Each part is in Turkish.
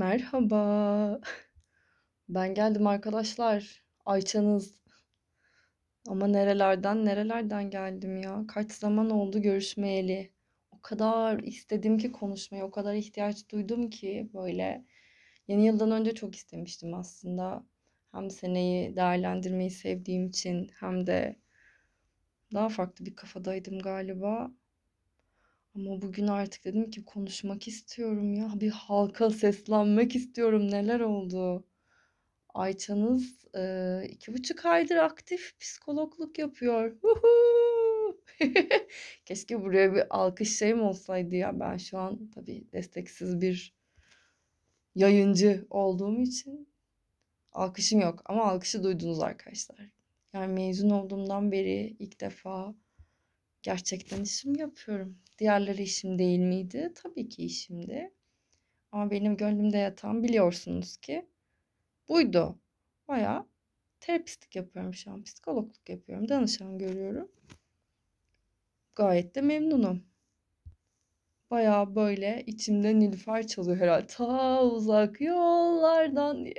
Merhaba. Ben geldim arkadaşlar. Ayça'nız. Ama nerelerden nerelerden geldim ya. Kaç zaman oldu görüşmeyeli. O kadar istedim ki konuşmayı, o kadar ihtiyaç duydum ki böyle. Yeni yıldan önce çok istemiştim aslında. Hem seneyi değerlendirmeyi sevdiğim için hem de daha farklı bir kafadaydım galiba. Ama bugün artık dedim ki konuşmak istiyorum ya. Bir halka seslenmek istiyorum. Neler oldu? Ayça'nız e, iki buçuk aydır aktif psikologluk yapıyor. Keşke buraya bir alkış şeyim olsaydı ya. Ben şu an tabii desteksiz bir yayıncı olduğum için alkışım yok. Ama alkışı duydunuz arkadaşlar. Yani mezun olduğumdan beri ilk defa gerçekten işim yapıyorum. Diğerleri işim değil miydi? Tabii ki işimdi. Ama benim gönlümde yatan biliyorsunuz ki buydu. Bayağı terapistlik yapıyorum şu an. Psikologluk yapıyorum. Danışan görüyorum. Gayet de memnunum. Bayağı böyle içimde Nilüfer çalıyor herhalde. Ta uzak yollardan diye.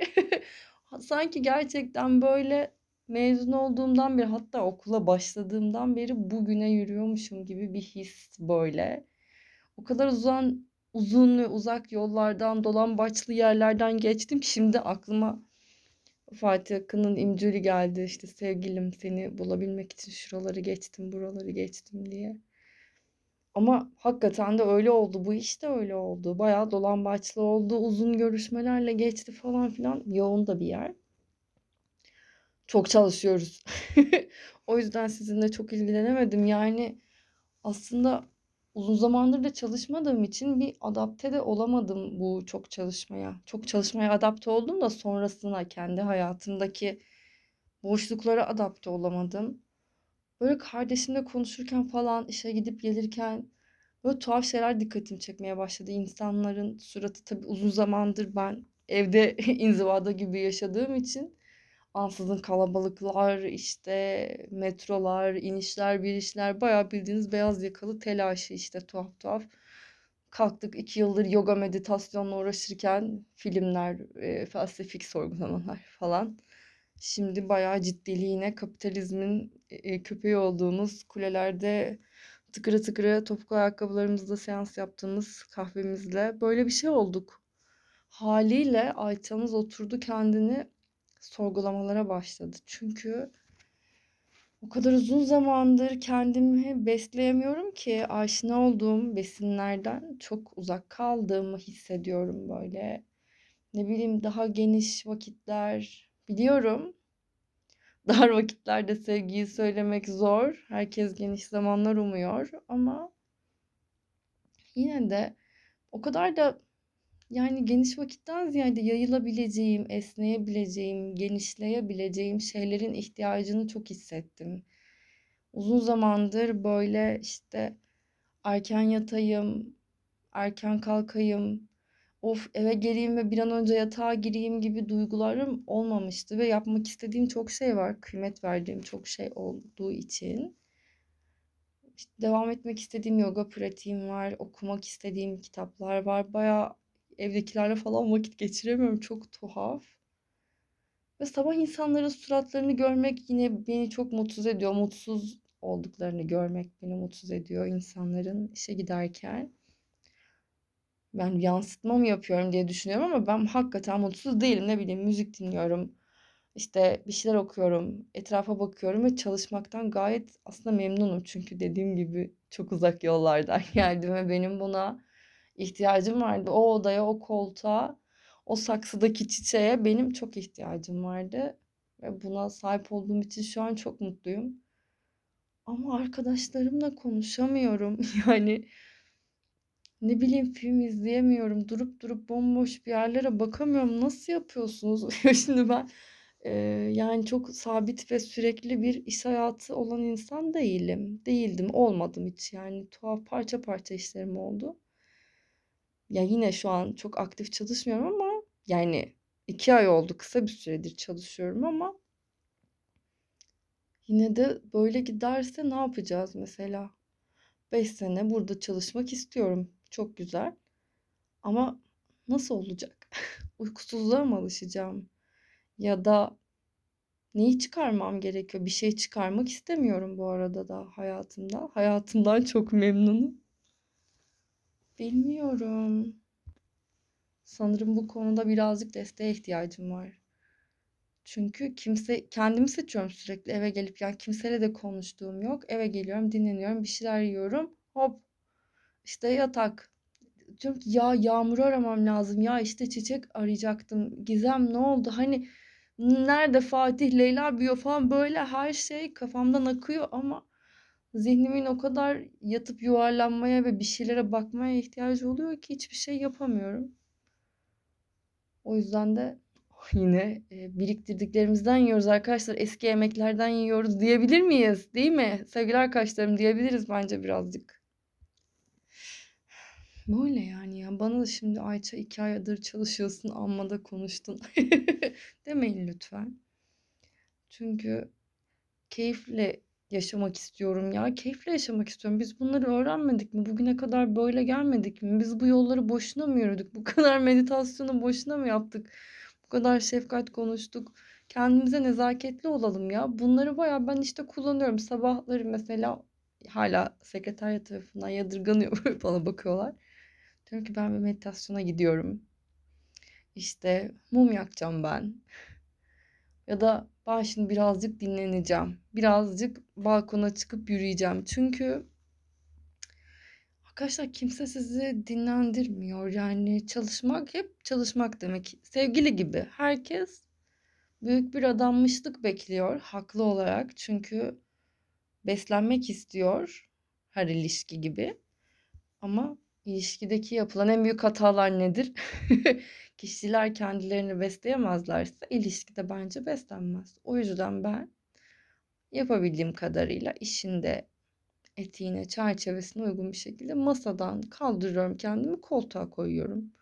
Sanki gerçekten böyle mezun olduğumdan beri hatta okula başladığımdan beri bugüne yürüyormuşum gibi bir his böyle. O kadar uzun uzun ve uzak yollardan, dolambaçlı yerlerden geçtim ki şimdi aklıma Fatih Akın'ın imcülü geldi. İşte sevgilim seni bulabilmek için şuraları geçtim, buraları geçtim diye. Ama hakikaten de öyle oldu. Bu iş de öyle oldu. Bayağı dolambaçlı oldu. Uzun görüşmelerle geçti falan filan. Yoğun da bir yer. Çok çalışıyoruz. O yüzden sizinle çok ilgilenemedim. Yani aslında uzun zamandır da çalışmadığım için bir adapte de olamadım bu çok çalışmaya. Çok çalışmaya adapte oldum da sonrasına kendi hayatımdaki boşluklara adapte olamadım. Böyle kardeşimle konuşurken falan işe gidip gelirken böyle tuhaf şeyler dikkatimi çekmeye başladı. İnsanların suratı tabii uzun zamandır ben evde inzivada gibi yaşadığım için ansızın kalabalıklar, işte metrolar, inişler, binişler, bayağı bildiğiniz beyaz yakalı telaşı işte tuhaf tuhaf. Kalktık iki yıldır yoga meditasyonla uğraşırken filmler, e, felsefik sorgulamalar falan. Şimdi bayağı ciddiliğine kapitalizmin e, köpeği olduğumuz kulelerde tıkırı tıkırı topuklu ayakkabılarımızla seans yaptığımız kahvemizle böyle bir şey olduk. Haliyle Ayça'mız oturdu kendini sorgulamalara başladı. Çünkü o kadar uzun zamandır kendimi besleyemiyorum ki aşina olduğum besinlerden çok uzak kaldığımı hissediyorum böyle. Ne bileyim daha geniş vakitler biliyorum. Dar vakitlerde sevgiyi söylemek zor. Herkes geniş zamanlar umuyor ama yine de o kadar da yani geniş vakitten ziyade yayılabileceğim, esneyebileceğim, genişleyebileceğim şeylerin ihtiyacını çok hissettim. Uzun zamandır böyle işte erken yatayım, erken kalkayım, of eve geleyim ve bir an önce yatağa gireyim gibi duygularım olmamıştı ve yapmak istediğim çok şey var, kıymet verdiğim çok şey olduğu için. İşte devam etmek istediğim yoga pratiğim var, okumak istediğim kitaplar var. Bayağı evdekilerle falan vakit geçiremiyorum. Çok tuhaf. Ve sabah insanların suratlarını görmek yine beni çok mutsuz ediyor. Mutsuz olduklarını görmek beni mutsuz ediyor insanların işe giderken. Ben yansıtma mı yapıyorum diye düşünüyorum ama ben hakikaten mutsuz değilim. Ne bileyim müzik dinliyorum. İşte bir şeyler okuyorum. Etrafa bakıyorum ve çalışmaktan gayet aslında memnunum. Çünkü dediğim gibi çok uzak yollardan geldim ve benim buna ihtiyacım vardı. O odaya, o koltuğa, o saksıdaki çiçeğe benim çok ihtiyacım vardı. Ve buna sahip olduğum için şu an çok mutluyum. Ama arkadaşlarımla konuşamıyorum. Yani ne bileyim film izleyemiyorum. Durup durup bomboş bir yerlere bakamıyorum. Nasıl yapıyorsunuz? Şimdi ben e, yani çok sabit ve sürekli bir iş hayatı olan insan değilim. Değildim, olmadım hiç. Yani tuhaf parça parça işlerim oldu. Ya yine şu an çok aktif çalışmıyorum ama yani iki ay oldu kısa bir süredir çalışıyorum ama yine de böyle giderse ne yapacağız mesela? 5 sene burada çalışmak istiyorum. Çok güzel. Ama nasıl olacak? Uykusuzluğa mı alışacağım? Ya da neyi çıkarmam gerekiyor? Bir şey çıkarmak istemiyorum bu arada da hayatımda. Hayatımdan çok memnunum. Bilmiyorum. Sanırım bu konuda birazcık desteğe ihtiyacım var. Çünkü kimse kendimi seçiyorum sürekli eve gelip yani kimseyle de konuştuğum yok. Eve geliyorum, dinleniyorum, bir şeyler yiyorum. Hop işte yatak. Diyorum ki ya Yağmur'u aramam lazım. Ya işte Çiçek arayacaktım. Gizem ne oldu? Hani nerede Fatih, Leyla büyüyor falan böyle her şey kafamdan akıyor ama zihnimin o kadar yatıp yuvarlanmaya ve bir şeylere bakmaya ihtiyacı oluyor ki hiçbir şey yapamıyorum. O yüzden de yine e, biriktirdiklerimizden yiyoruz arkadaşlar. Eski yemeklerden yiyoruz diyebilir miyiz? Değil mi? Sevgili arkadaşlarım diyebiliriz bence birazcık. Böyle yani ya. Bana da şimdi Ayça iki aydır çalışıyorsun amma da konuştun. Demeyin lütfen. Çünkü keyifle yaşamak istiyorum ya. Keyifle yaşamak istiyorum. Biz bunları öğrenmedik mi? Bugüne kadar böyle gelmedik mi? Biz bu yolları boşuna mı yürüdük? Bu kadar meditasyonu boşuna mı yaptık? Bu kadar şefkat konuştuk. Kendimize nezaketli olalım ya. Bunları baya ben işte kullanıyorum. Sabahları mesela hala sekreterya tarafından yadırganıyor bana bakıyorlar. Diyorum ki ben bir meditasyona gidiyorum. İşte mum yakacağım ben. Ya da ben şimdi birazcık dinleneceğim. Birazcık balkona çıkıp yürüyeceğim. Çünkü arkadaşlar kimse sizi dinlendirmiyor. Yani çalışmak hep çalışmak demek. Sevgili gibi herkes büyük bir adanmışlık bekliyor haklı olarak. Çünkü beslenmek istiyor her ilişki gibi. Ama ilişkideki yapılan en büyük hatalar nedir? Kişiler kendilerini besleyemezlerse ilişkide bence beslenmez. O yüzden ben yapabildiğim kadarıyla işinde etiğine, çerçevesine uygun bir şekilde masadan kaldırıyorum kendimi, koltuğa koyuyorum.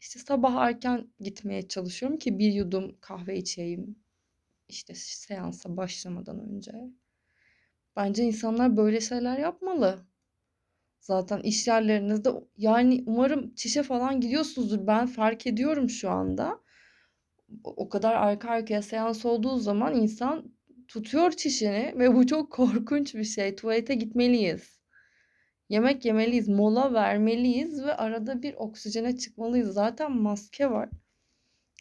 İşte sabah erken gitmeye çalışıyorum ki bir yudum kahve içeyim. İşte seansa başlamadan önce. Bence insanlar böyle şeyler yapmalı. Zaten iş yerlerinizde yani umarım çişe falan gidiyorsunuzdur. Ben fark ediyorum şu anda. O kadar arka arkaya seans olduğu zaman insan tutuyor çişini ve bu çok korkunç bir şey. Tuvalete gitmeliyiz. Yemek yemeliyiz, mola vermeliyiz ve arada bir oksijene çıkmalıyız. Zaten maske var.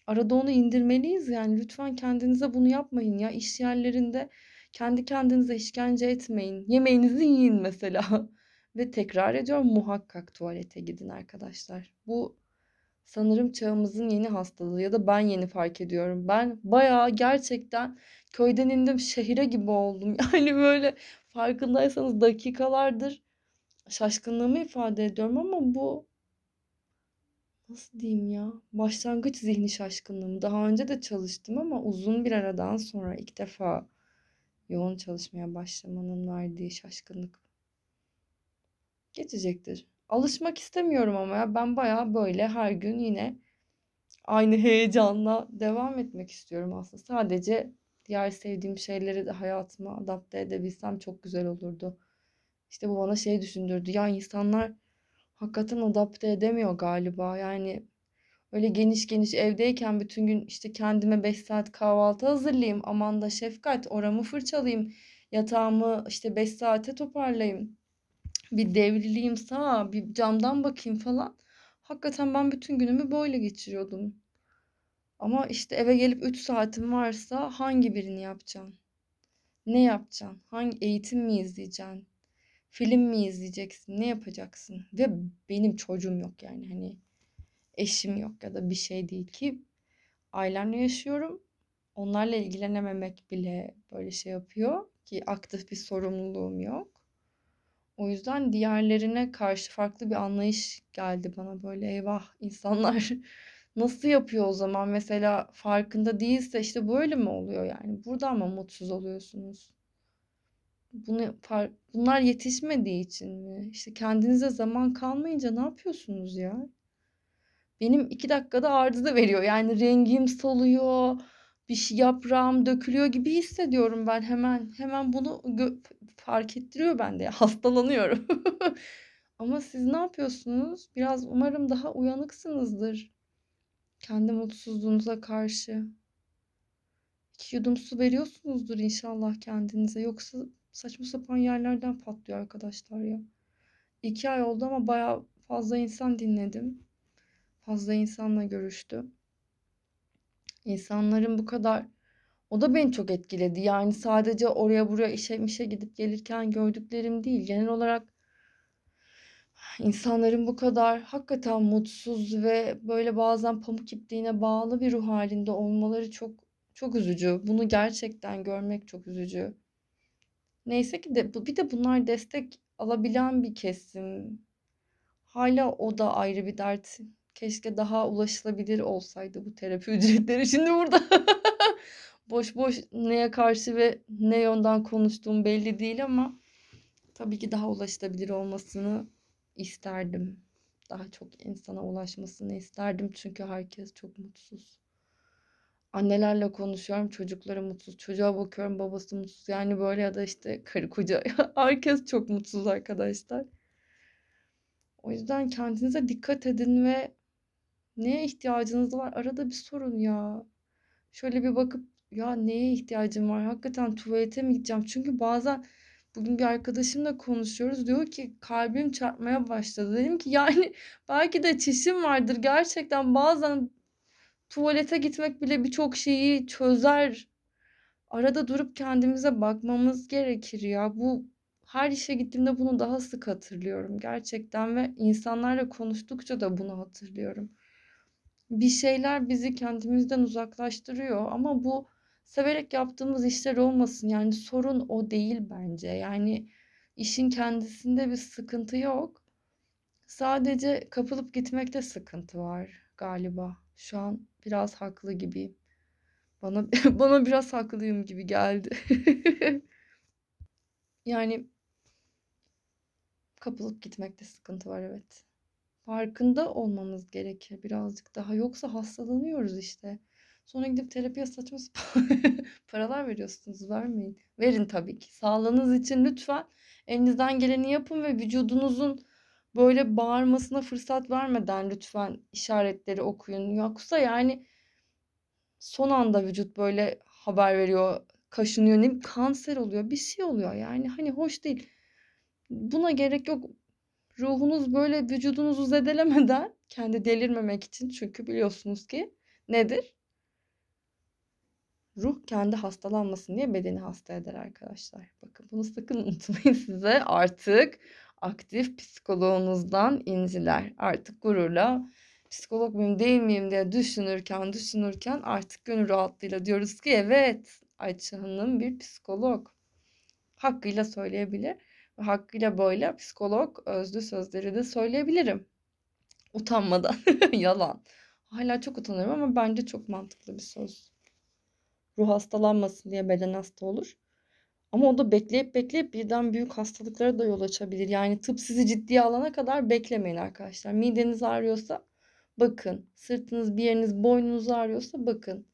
Arada onu indirmeliyiz yani. Lütfen kendinize bunu yapmayın ya. İş yerlerinde kendi kendinize işkence etmeyin. Yemeğinizi yiyin mesela. Ve tekrar ediyorum muhakkak tuvalete gidin arkadaşlar. Bu sanırım çağımızın yeni hastalığı ya da ben yeni fark ediyorum. Ben bayağı gerçekten köyden indim şehire gibi oldum. Yani böyle farkındaysanız dakikalardır şaşkınlığımı ifade ediyorum ama bu nasıl diyeyim ya? Başlangıç zihni şaşkınlığım. Daha önce de çalıştım ama uzun bir aradan sonra ilk defa yoğun çalışmaya başlamanın verdiği şaşkınlık geçecektir. Alışmak istemiyorum ama ya ben bayağı böyle her gün yine aynı heyecanla devam etmek istiyorum aslında. Sadece diğer sevdiğim şeyleri de hayatıma adapte edebilsem çok güzel olurdu. İşte bu bana şey düşündürdü. Ya insanlar hakikaten adapte edemiyor galiba. Yani öyle geniş geniş evdeyken bütün gün işte kendime 5 saat kahvaltı hazırlayayım. Aman da şefkat oramı fırçalayayım. Yatağımı işte 5 saate toparlayayım bir devrileyim sağa, bir camdan bakayım falan. Hakikaten ben bütün günümü böyle geçiriyordum. Ama işte eve gelip 3 saatim varsa hangi birini yapacaksın? Ne yapacaksın? Hangi eğitim mi izleyeceksin? Film mi izleyeceksin? Ne yapacaksın? Ve benim çocuğum yok yani hani eşim yok ya da bir şey değil ki ailemle yaşıyorum. Onlarla ilgilenememek bile böyle şey yapıyor ki aktif bir sorumluluğum yok. O yüzden diğerlerine karşı farklı bir anlayış geldi bana böyle eyvah insanlar nasıl yapıyor o zaman mesela farkında değilse işte böyle mi oluyor yani buradan mı mutsuz oluyorsunuz? Bunu bunlar yetişmediği için mi? İşte kendinize zaman kalmayınca ne yapıyorsunuz ya? Benim iki dakikada arıza veriyor. Yani rengim soluyor, bir şey yaprağım dökülüyor gibi hissediyorum ben hemen. Hemen bunu fark ettiriyor bende. Hastalanıyorum. Ama siz ne yapıyorsunuz? Biraz umarım daha uyanıksınızdır. Kendi mutsuzluğunuza karşı. İki yudum su veriyorsunuzdur inşallah kendinize. Yoksa saçma sapan yerlerden patlıyor arkadaşlar ya. İki ay oldu ama bayağı fazla insan dinledim. Fazla insanla görüştüm. İnsanların bu kadar o da beni çok etkiledi. Yani sadece oraya buraya işe mişe gidip gelirken gördüklerim değil. Genel olarak insanların bu kadar hakikaten mutsuz ve böyle bazen pamuk ipliğine bağlı bir ruh halinde olmaları çok çok üzücü. Bunu gerçekten görmek çok üzücü. Neyse ki de bir de bunlar destek alabilen bir kesim. Hala o da ayrı bir dert. Keşke daha ulaşılabilir olsaydı bu terapi ücretleri. Şimdi burada boş boş neye karşı ve ne yönden konuştuğum belli değil ama tabii ki daha ulaşılabilir olmasını isterdim. Daha çok insana ulaşmasını isterdim çünkü herkes çok mutsuz. Annelerle konuşuyorum, çocukları mutsuz. Çocuğa bakıyorum, babası mutsuz. Yani böyle ya da işte karı koca. Herkes çok mutsuz arkadaşlar. O yüzden kendinize dikkat edin ve neye ihtiyacınız var? Arada bir sorun ya. Şöyle bir bakıp ya neye ihtiyacım var? Hakikaten tuvalete mi gideceğim? Çünkü bazen bugün bir arkadaşımla konuşuyoruz. Diyor ki kalbim çarpmaya başladı. Dedim ki yani belki de çişim vardır. Gerçekten bazen tuvalete gitmek bile birçok şeyi çözer. Arada durup kendimize bakmamız gerekir ya. Bu her işe gittiğimde bunu daha sık hatırlıyorum gerçekten ve insanlarla konuştukça da bunu hatırlıyorum. Bir şeyler bizi kendimizden uzaklaştırıyor ama bu severek yaptığımız işler olmasın. Yani sorun o değil bence. Yani işin kendisinde bir sıkıntı yok. Sadece kapılıp gitmekte sıkıntı var galiba. Şu an biraz haklı gibiyim. Bana bana biraz haklıyım gibi geldi. yani kapılıp gitmekte sıkıntı var evet. Farkında olmamız gerekir birazcık daha. Yoksa hastalanıyoruz işte. Sonra gidip terapiye saçma paralar veriyorsunuz. Vermeyin. Verin tabii ki. Sağlığınız için lütfen elinizden geleni yapın ve vücudunuzun böyle bağırmasına fırsat vermeden lütfen işaretleri okuyun. Yoksa yani son anda vücut böyle haber veriyor, kaşınıyor, ne kanser oluyor, bir şey oluyor yani hani hoş değil. Buna gerek yok. Ruhunuz böyle vücudunuzu zedelemeden kendi delirmemek için çünkü biliyorsunuz ki nedir? Ruh kendi hastalanmasın diye bedeni hasta eder arkadaşlar. Bakın bunu sakın unutmayın size artık aktif psikoloğunuzdan inciler. Artık gururla psikolog muyum değil miyim diye düşünürken düşünürken artık gönül rahatlığıyla diyoruz ki evet Ayça Hanım bir psikolog. Hakkıyla söyleyebilir. Hakkıyla böyle psikolog özlü sözleri de söyleyebilirim. Utanmadan. Yalan. Hala çok utanıyorum ama bence çok mantıklı bir söz. Ruh hastalanmasın diye beden hasta olur. Ama o da bekleyip bekleyip birden büyük hastalıklara da yol açabilir. Yani tıp sizi ciddiye alana kadar beklemeyin arkadaşlar. Mideniz ağrıyorsa bakın. Sırtınız, bir yeriniz, boynunuz ağrıyorsa bakın.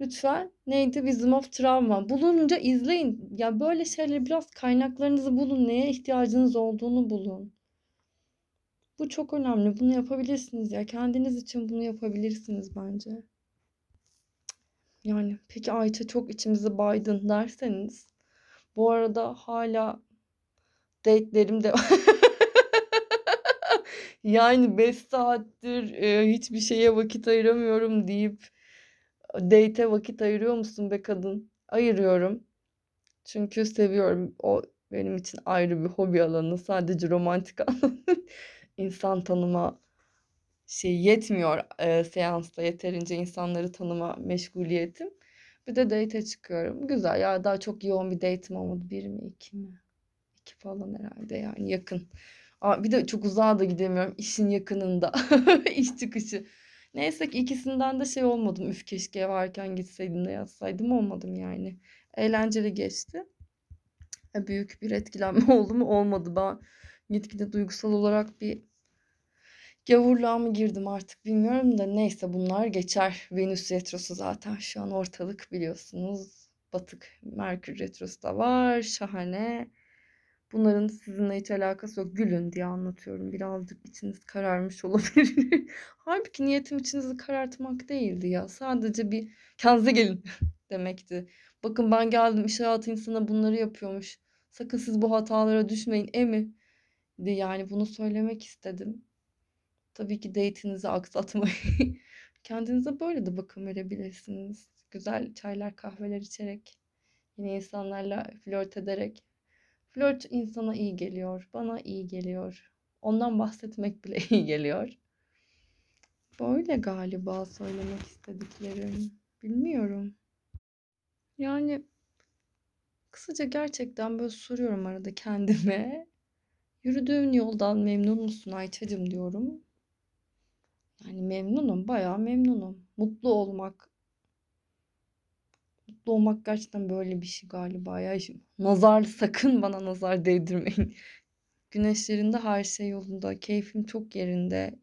Lütfen neydi? Wisdom of Trauma. Bulunca izleyin. Ya böyle şeyleri biraz kaynaklarınızı bulun. Neye ihtiyacınız olduğunu bulun. Bu çok önemli. Bunu yapabilirsiniz ya. Kendiniz için bunu yapabilirsiniz bence. Yani peki Ayça çok içimizi baydın derseniz bu arada hala date'lerim de yani 5 saattir e, hiçbir şeye vakit ayıramıyorum deyip date'e vakit ayırıyor musun be kadın? Ayırıyorum. Çünkü seviyorum. O benim için ayrı bir hobi alanı. Sadece romantik alanı. İnsan tanıma şey yetmiyor e, seansta yeterince insanları tanıma meşguliyetim. Bir de date'e çıkıyorum. Güzel ya daha çok yoğun bir date'im olmadı. Bir mi iki mi? İki falan herhalde yani yakın. Aa, bir de çok uzağa da gidemiyorum. İşin yakınında. İş çıkışı. Neyse ki ikisinden de şey olmadım. Üf keşke varken gitseydim de yazsaydım olmadım yani. Eğlenceli geçti. E, büyük bir etkilenme oldu mu? Olmadı. Ben gitgide duygusal olarak bir gavurluğa mı girdim artık bilmiyorum da neyse bunlar geçer. Venüs retrosu zaten şu an ortalık biliyorsunuz. Batık Merkür retrosu da var. Şahane. Bunların sizinle hiç alakası yok. Gülün diye anlatıyorum. Birazcık içiniz kararmış olabilir. Halbuki niyetim içinizi karartmak değildi ya. Sadece bir kendinize gelin demekti. Bakın ben geldim iş hayatı insana bunları yapıyormuş. Sakın siz bu hatalara düşmeyin emi. De yani bunu söylemek istedim. Tabii ki date'inizi aksatmayın. Kendinize böyle de bakım verebilirsiniz. Güzel çaylar, kahveler içerek, yine insanlarla flört ederek. Flört insana iyi geliyor, bana iyi geliyor. Ondan bahsetmek bile iyi geliyor. Böyle galiba söylemek istediklerim. Bilmiyorum. Yani kısaca gerçekten böyle soruyorum arada kendime. Yürüdüğün yoldan memnun musun Ayça'cığım diyorum. Yani memnunum, bayağı memnunum. Mutlu olmak, mutlu olmak gerçekten böyle bir şey galiba ya. Nazar sakın bana nazar değdirmeyin. Güneşlerinde her şey yolunda, keyfim çok yerinde.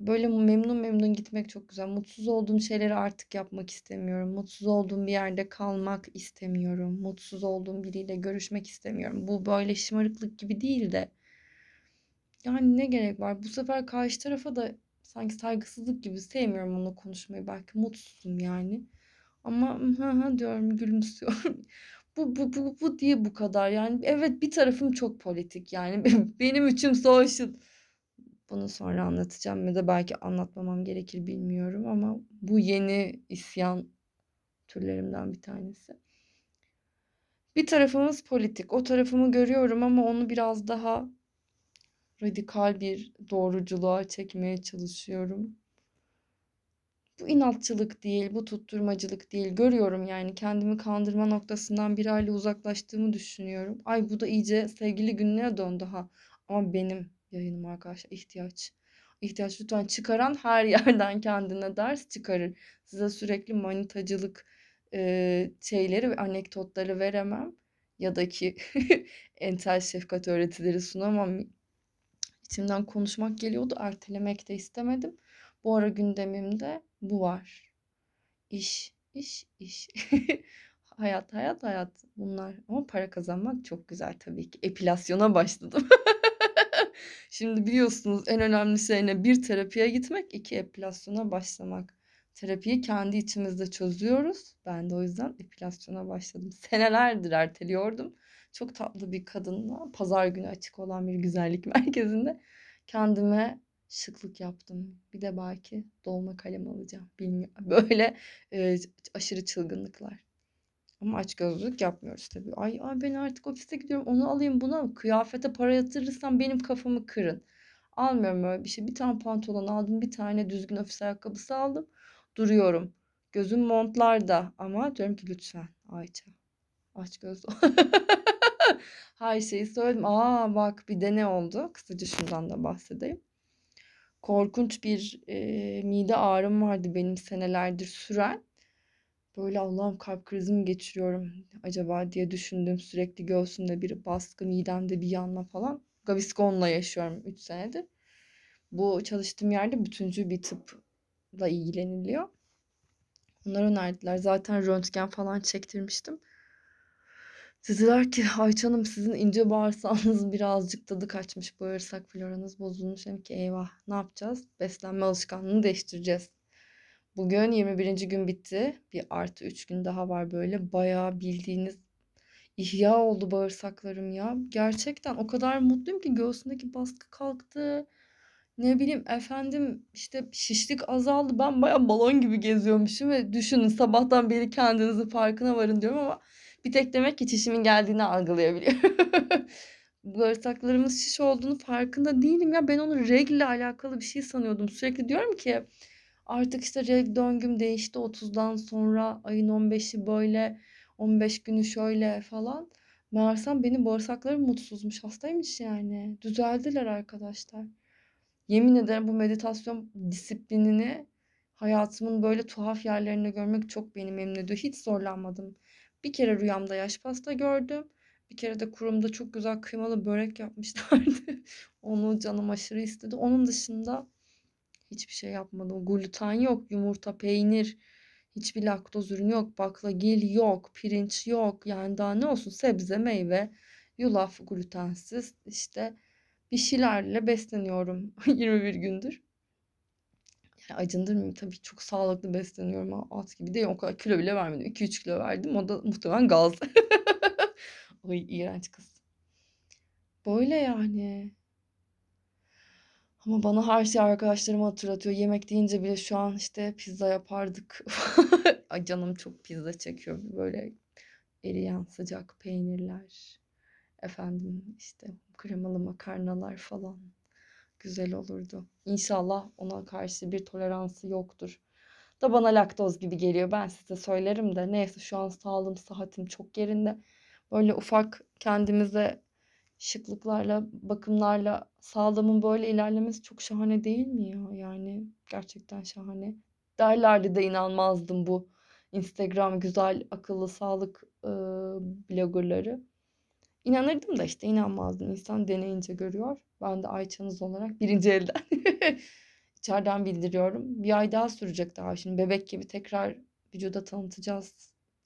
Böyle memnun memnun gitmek çok güzel. Mutsuz olduğum şeyleri artık yapmak istemiyorum. Mutsuz olduğum bir yerde kalmak istemiyorum. Mutsuz olduğum biriyle görüşmek istemiyorum. Bu böyle şımarıklık gibi değil de yani ne gerek var? Bu sefer karşı tarafa da sanki saygısızlık gibi sevmiyorum onunla konuşmayı. Belki mutsuzum yani. Ama hı hı diyorum, gülümsüyorum. Bu, bu, bu, bu diye bu kadar. Yani evet bir tarafım çok politik. Yani benim için social. Bunu sonra anlatacağım ya da belki anlatmamam gerekir bilmiyorum ama bu yeni isyan türlerimden bir tanesi. Bir tarafımız politik. O tarafımı görüyorum ama onu biraz daha radikal bir doğruculuğa çekmeye çalışıyorum. Bu inatçılık değil, bu tutturmacılık değil. Görüyorum yani kendimi kandırma noktasından bir hali uzaklaştığımı düşünüyorum. Ay bu da iyice sevgili günlüğe döndü ha. Ama benim yayınım arkadaşlar ihtiyaç. İhtiyaç lütfen çıkaran her yerden kendine ders çıkarır. Size sürekli manitacılık e, şeyleri ve anekdotları veremem. Ya da ki entel şefkat öğretileri sunamam. İçimden konuşmak geliyordu. Ertelemek de istemedim. Bu ara gündemimde bu var. İş, iş, iş. hayat, hayat, hayat bunlar. Ama para kazanmak çok güzel tabii ki. Epilasyona başladım. Şimdi biliyorsunuz en önemli şey? Bir terapiye gitmek, iki epilasyona başlamak. Terapiyi kendi içimizde çözüyoruz. Ben de o yüzden epilasyona başladım. Senelerdir erteliyordum. Çok tatlı bir kadınla pazar günü açık olan bir güzellik merkezinde kendime şıklık yaptım. Bir de belki dolma kalem alacağım. Bilmiyorum. Böyle e, aşırı çılgınlıklar. Ama aç gözlük yapmıyoruz tabii. Ay, ay ben artık ofiste gidiyorum onu alayım bunu kıyafete para yatırırsam benim kafamı kırın. Almıyorum öyle bir şey. Bir tane pantolon aldım bir tane düzgün ofis ayakkabısı aldım. Duruyorum. Gözüm montlarda ama diyorum ki lütfen Ayça aç göz Her şeyi söyledim. Aa bak bir de ne oldu? Kısaca şundan da bahsedeyim. Korkunç bir e, mide ağrım vardı benim senelerdir süren. Böyle Allah'ım kalp krizi geçiriyorum acaba diye düşündüm. Sürekli göğsümde bir baskı, midemde bir yanma falan. Gaviscon'la yaşıyorum 3 senedir. Bu çalıştığım yerde bütüncül bir tıpla ilgileniliyor. Onlar önerdiler. Zaten röntgen falan çektirmiştim. Dediler ki Ayça Hanım sizin ince bağırsağınız birazcık tadı kaçmış. Bağırsak floranız bozulmuş. Dedim ki eyvah ne yapacağız? Beslenme alışkanlığını değiştireceğiz. Bugün 21. gün bitti. Bir artı 3 gün daha var böyle. Bayağı bildiğiniz ihya oldu bağırsaklarım ya. Gerçekten o kadar mutluyum ki göğsündeki baskı kalktı. Ne bileyim efendim işte şişlik azaldı. Ben bayağı balon gibi geziyormuşum ve düşünün sabahtan beri kendinizi farkına varın diyorum ama bir tek demek ki çişimin geldiğini algılayabiliyor. Bağırsaklarımız şiş olduğunu farkında değilim ya. Ben onu regle alakalı bir şey sanıyordum. Sürekli diyorum ki Artık işte reg döngüm değişti 30'dan sonra ayın 15'i böyle 15 günü şöyle falan. Meğersem benim bağırsaklarım mutsuzmuş. Hastaymış yani. Düzeldiler arkadaşlar. Yemin ederim bu meditasyon disiplinini hayatımın böyle tuhaf yerlerinde görmek çok beni memnun ediyor. Hiç zorlanmadım. Bir kere rüyamda yaş pasta gördüm. Bir kere de kurumda çok güzel kıymalı börek yapmışlardı. Onu canım aşırı istedi. Onun dışında Hiçbir şey yapmadım. Gluten yok, yumurta, peynir, hiçbir laktoz ürünü yok, baklagil yok, pirinç yok. Yani daha ne olsun sebze, meyve, Yulaf glutensiz işte bir şeylerle besleniyorum 21 gündür. Yani tabii çok sağlıklı besleniyorum. At gibi değil o kadar kilo bile vermedim. 2-3 kilo verdim. O da muhtemelen gaz. Ay iğrenç kız. Böyle yani. Ama bana her şey arkadaşlarımı hatırlatıyor. Yemek deyince bile şu an işte pizza yapardık. Ay canım çok pizza çekiyor. Böyle eriyen sıcak peynirler. Efendim işte kremalı makarnalar falan. Güzel olurdu. İnşallah ona karşı bir toleransı yoktur. Da bana laktoz gibi geliyor. Ben size söylerim de. Neyse şu an sağlığım, sıhhatim çok yerinde. Böyle ufak kendimize şıklıklarla, bakımlarla sağlığımın böyle ilerlemesi çok şahane değil mi ya? Yani gerçekten şahane. Derlerdi de inanmazdım bu Instagram güzel, akıllı sağlık e, bloggerları. İnanırdım da işte inanmazdım. İnsan deneyince görüyor. Ben de Ayça'nız olarak birinci elden içeriden bildiriyorum. Bir ay daha sürecek daha. Şimdi bebek gibi tekrar vücuda tanıtacağız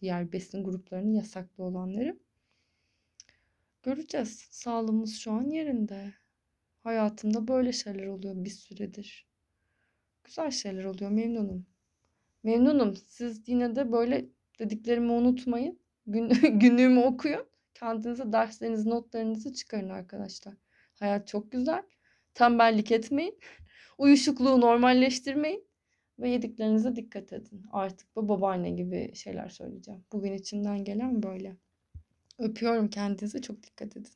diğer besin gruplarının yasaklı olanları. Göreceğiz. Sağlığımız şu an yerinde. Hayatımda böyle şeyler oluyor bir süredir. Güzel şeyler oluyor. Memnunum. Memnunum. Siz yine de böyle dediklerimi unutmayın. Gün, günlüğümü okuyun. Kendinize derslerinizi, notlarınızı çıkarın arkadaşlar. Hayat çok güzel. Tembellik etmeyin. Uyuşukluğu normalleştirmeyin. Ve yediklerinize dikkat edin. Artık bu babaanne gibi şeyler söyleyeceğim. Bugün içimden gelen böyle. Öpüyorum kendinize. Çok dikkat edin.